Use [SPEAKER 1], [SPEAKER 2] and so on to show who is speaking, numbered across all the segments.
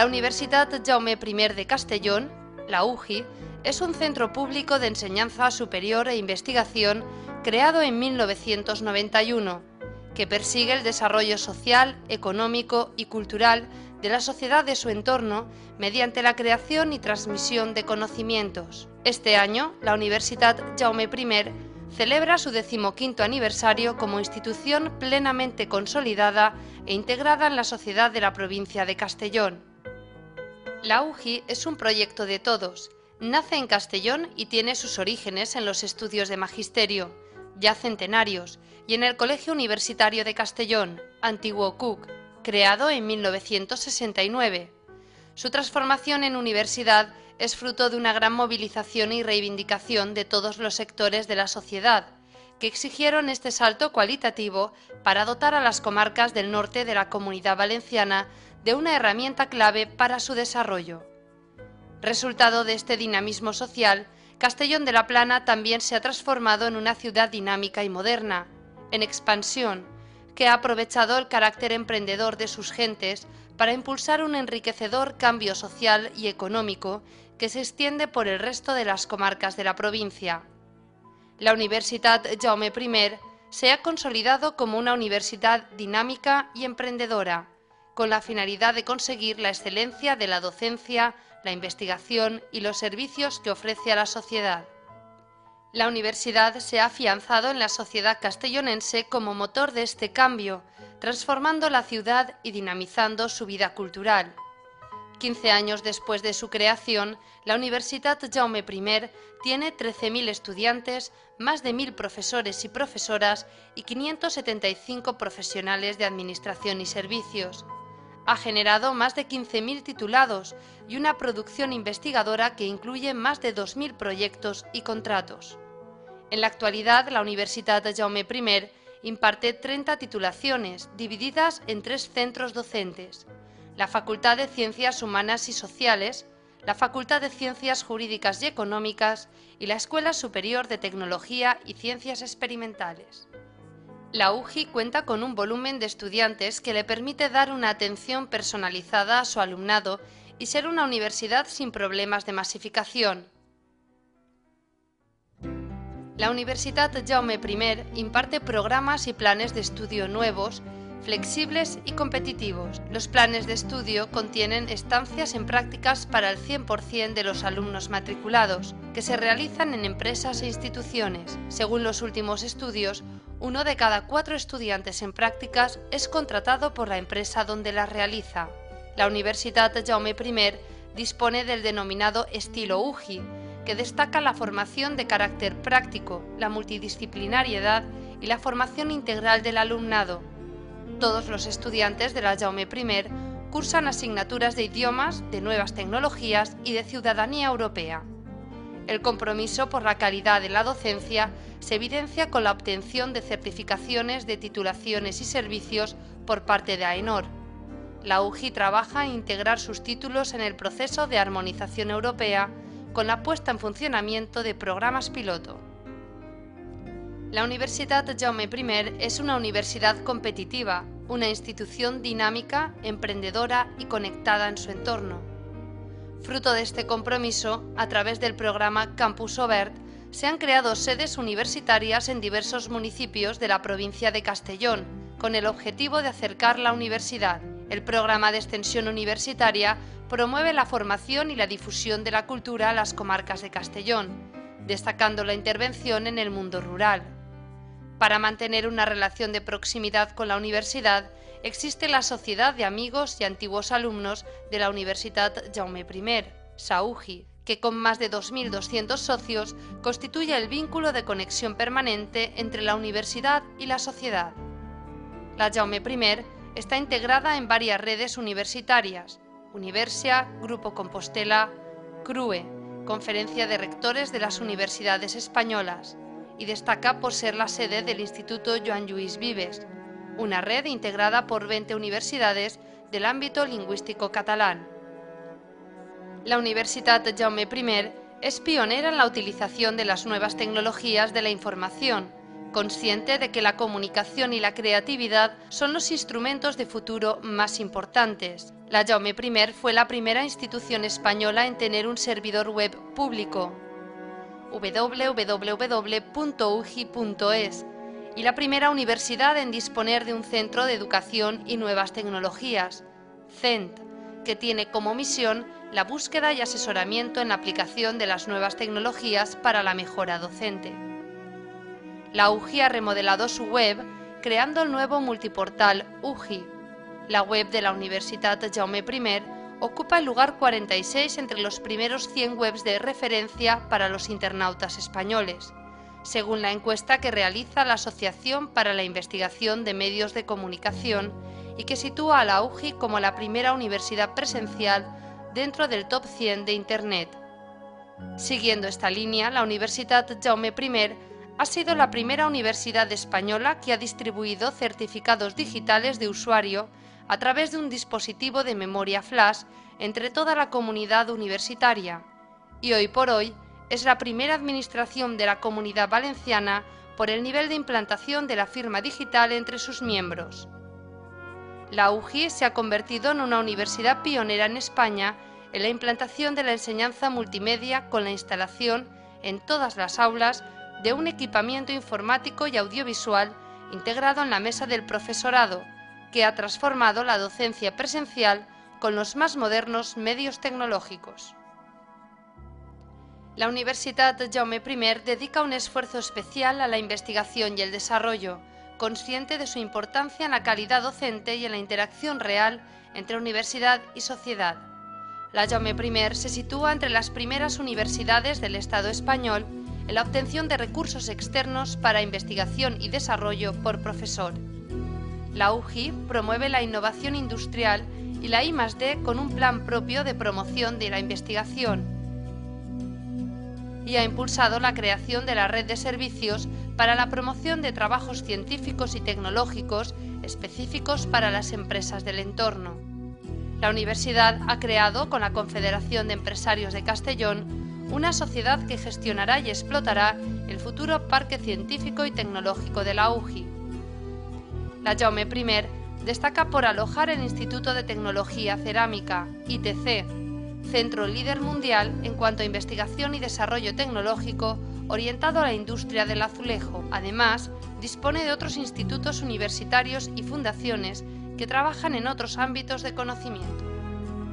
[SPEAKER 1] La Universidad Jaume I de Castellón, la UJI, es un centro público de enseñanza superior e investigación creado en 1991, que persigue el desarrollo social, económico y cultural de la sociedad de su entorno mediante la creación y transmisión de conocimientos. Este año, la Universidad Jaume I celebra su decimoquinto aniversario como institución plenamente consolidada e integrada en la sociedad de la provincia de Castellón. La UJI es un proyecto de todos. Nace en Castellón y tiene sus orígenes en los estudios de magisterio, ya centenarios, y en el Colegio Universitario de Castellón, antiguo CUC, creado en 1969. Su transformación en universidad es fruto de una gran movilización y reivindicación de todos los sectores de la sociedad, que exigieron este salto cualitativo para dotar a las comarcas del norte de la comunidad valenciana de una herramienta clave para su desarrollo. Resultado de este dinamismo social, Castellón de la Plana también se ha transformado en una ciudad dinámica y moderna, en expansión, que ha aprovechado el carácter emprendedor de sus gentes para impulsar un enriquecedor cambio social y económico que se extiende por el resto de las comarcas de la provincia. La Universidad Jaume I se ha consolidado como una universidad dinámica y emprendedora, con la finalidad de conseguir la excelencia de la docencia, la investigación y los servicios que ofrece a la sociedad. La universidad se ha afianzado en la sociedad castellonense como motor de este cambio, transformando la ciudad y dinamizando su vida cultural. 15 años después de su creación, la Universidad Jaume I tiene 13.000 estudiantes, más de 1.000 profesores y profesoras y 575 profesionales de administración y servicios. Ha generado más de 15.000 titulados y una producción investigadora que incluye más de 2.000 proyectos y contratos. En la actualidad, la Universidad Jaume I imparte 30 titulaciones, divididas en tres centros docentes. La Facultad de Ciencias Humanas y Sociales, la Facultad de Ciencias Jurídicas y Económicas y la Escuela Superior de Tecnología y Ciencias Experimentales. La UJI cuenta con un volumen de estudiantes que le permite dar una atención personalizada a su alumnado y ser una universidad sin problemas de masificación. La Universidad Jaume I imparte programas y planes de estudio nuevos, flexibles y competitivos. Los planes de estudio contienen estancias en prácticas para el 100% de los alumnos matriculados, que se realizan en empresas e instituciones. Según los últimos estudios, uno de cada cuatro estudiantes en prácticas es contratado por la empresa donde las realiza. La Universidad Jaume I dispone del denominado estilo UJI, que destaca la formación de carácter práctico, la multidisciplinariedad y la formación integral del alumnado. Todos los estudiantes de la Jaume I cursan asignaturas de idiomas, de nuevas tecnologías y de ciudadanía europea. El compromiso por la calidad de la docencia se evidencia con la obtención de certificaciones de titulaciones y servicios por parte de AENOR. La UJI trabaja en integrar sus títulos en el proceso de armonización europea con la puesta en funcionamiento de programas piloto. La Universidad Jaume I es una universidad competitiva, una institución dinámica, emprendedora y conectada en su entorno. Fruto de este compromiso, a través del programa Campus Obert, se han creado sedes universitarias en diversos municipios de la provincia de Castellón, con el objetivo de acercar la universidad. El programa de extensión universitaria promueve la formación y la difusión de la cultura a las comarcas de Castellón, destacando la intervención en el mundo rural. Para mantener una relación de proximidad con la universidad, existe la Sociedad de Amigos y Antiguos Alumnos de la Universidad Jaume I, SAUJI, que con más de 2.200 socios constituye el vínculo de conexión permanente entre la universidad y la sociedad. La Jaume I está integrada en varias redes universitarias, Universia, Grupo Compostela, CRUE, Conferencia de Rectores de las Universidades Españolas, y destaca por ser la sede del Instituto Joan Lluís Vives, una red integrada por 20 universidades del ámbito lingüístico catalán. La Universidad Jaume I es pionera en la utilización de las nuevas tecnologías de la información, consciente de que la comunicación y la creatividad son los instrumentos de futuro más importantes. La Jaume I fue la primera institución española en tener un servidor web público, www.ugi.es, y la primera universidad en disponer de un centro de educación y nuevas tecnologías, CENT, que tiene como misión la búsqueda y asesoramiento en la aplicación de las nuevas tecnologías para la mejora docente. La UGI ha remodelado su web creando el nuevo multiportal UGI. La web de la Universidad Jaume I ocupa el lugar 46 entre los primeros 100 webs de referencia para los internautas españoles, según la encuesta que realiza la Asociación para la Investigación de Medios de Comunicación y que sitúa a la UGI como la primera universidad presencial dentro del top 100 de Internet. Siguiendo esta línea, la Universidad Jaume I ha sido la primera universidad española que ha distribuido certificados digitales de usuario a través de un dispositivo de memoria flash entre toda la comunidad universitaria y hoy por hoy es la primera administración de la comunidad valenciana por el nivel de implantación de la firma digital entre sus miembros. La UGI se ha convertido en una universidad pionera en España en la implantación de la enseñanza multimedia con la instalación en todas las aulas de un equipamiento informático y audiovisual integrado en la mesa del profesorado, que ha transformado la docencia presencial con los más modernos medios tecnológicos. La Universidad Jaume I dedica un esfuerzo especial a la investigación y el desarrollo, consciente de su importancia en la calidad docente y en la interacción real entre universidad y sociedad. La Jaume I se sitúa entre las primeras universidades del Estado español en la obtención de recursos externos para investigación y desarrollo por profesor. La UGI promueve la innovación industrial y la I+D con un plan propio de promoción de la investigación y ha impulsado la creación de la red de servicios para la promoción de trabajos científicos y tecnológicos específicos para las empresas del entorno. La universidad ha creado, con la Confederación de Empresarios de Castellón, una sociedad que gestionará y explotará el futuro Parque Científico y Tecnológico de la UGI. La Jaume I destaca por alojar el Instituto de Tecnología Cerámica, ITC, centro líder mundial en cuanto a investigación y desarrollo tecnológico orientado a la industria del azulejo. Además, dispone de otros institutos universitarios y fundaciones que trabajan en otros ámbitos de conocimiento.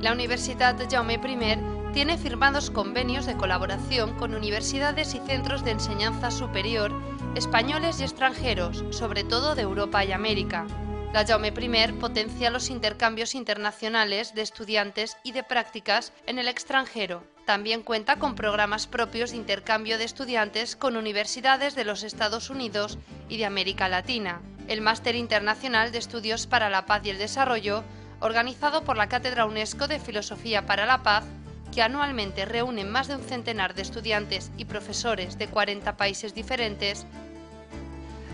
[SPEAKER 1] La Universidad Jaume I tiene firmados convenios de colaboración con universidades y centros de enseñanza superior españoles y extranjeros, sobre todo de Europa y América. La Jaume I potencia los intercambios internacionales de estudiantes y de prácticas en el extranjero. También cuenta con programas propios de intercambio de estudiantes con universidades de los Estados Unidos y de América Latina. El Máster Internacional de Estudios para la Paz y el Desarrollo, organizado por la Cátedra UNESCO de Filosofía para la Paz, que anualmente reúne más de un centenar de estudiantes y profesores de 40 países diferentes,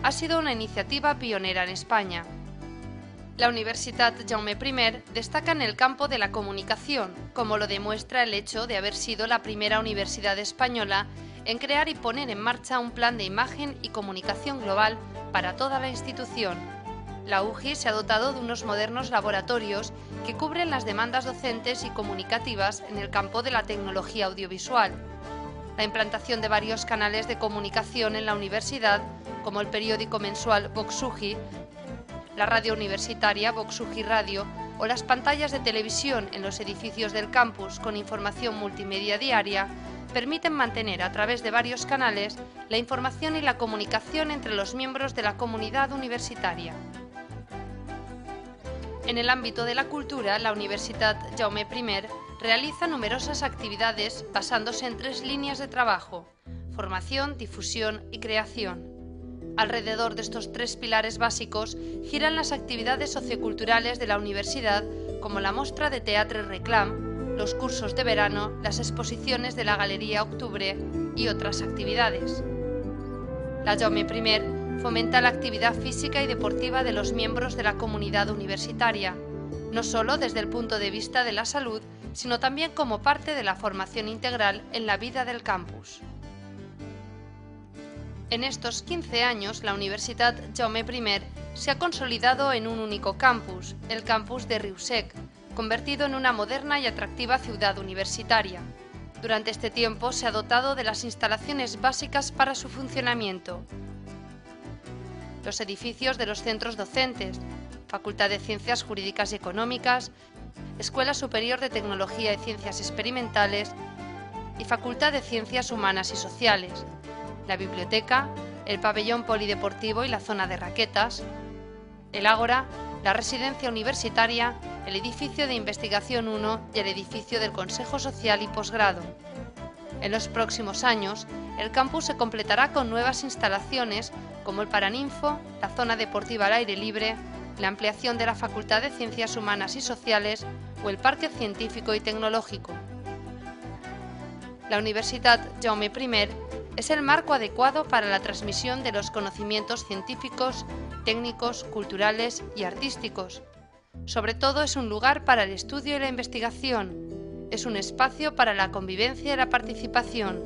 [SPEAKER 1] ha sido una iniciativa pionera en España. La Universidad Jaume I destaca en el campo de la comunicación, como lo demuestra el hecho de haber sido la primera universidad española en crear y poner en marcha un plan de imagen y comunicación global para toda la institución. La UGI se ha dotado de unos modernos laboratorios que cubren las demandas docentes y comunicativas en el campo de la tecnología audiovisual. La implantación de varios canales de comunicación en la universidad como el periódico mensual Voxugi, la radio universitaria Voxugi Radio o las pantallas de televisión en los edificios del campus con información multimedia diaria, permiten mantener a través de varios canales la información y la comunicación entre los miembros de la comunidad universitaria. En el ámbito de la cultura, la Universidad Jaume I realiza numerosas actividades basándose en tres líneas de trabajo, formación, difusión y creación. Alrededor de estos tres pilares básicos giran las actividades socioculturales de la universidad, como la muestra de teatro Reclam, los cursos de verano, las exposiciones de la Galería Octubre y otras actividades. La Jaume I fomenta la actividad física y deportiva de los miembros de la comunidad universitaria, no solo desde el punto de vista de la salud, sino también como parte de la formación integral en la vida del campus. En estos 15 años, la Universidad Jaume I se ha consolidado en un único campus, el campus de Riusec, convertido en una moderna y atractiva ciudad universitaria. Durante este tiempo se ha dotado de las instalaciones básicas para su funcionamiento. Los edificios de los centros docentes, Facultad de Ciencias Jurídicas y Económicas, Escuela Superior de Tecnología y Ciencias Experimentales y Facultad de Ciencias Humanas y Sociales, la biblioteca, el pabellón polideportivo y la zona de raquetas, el Ágora, la residencia universitaria, el edificio de investigación 1 y el edificio del Consejo Social y Posgrado. En los próximos años, el campus se completará con nuevas instalaciones como el Paraninfo, la zona deportiva al aire libre, la ampliación de la Facultad de Ciencias Humanas y Sociales o el Parque Científico y Tecnológico. La Universidad Jaume I es el marco adecuado para la transmisión de los conocimientos científicos, técnicos, culturales y artísticos. Sobre todo es un lugar para el estudio y la investigación. Es un espacio para la convivencia y la participación.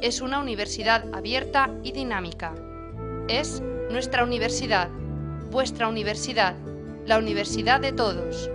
[SPEAKER 1] Es una universidad abierta y dinámica. Es nuestra universidad, vuestra universidad, la universidad de todos.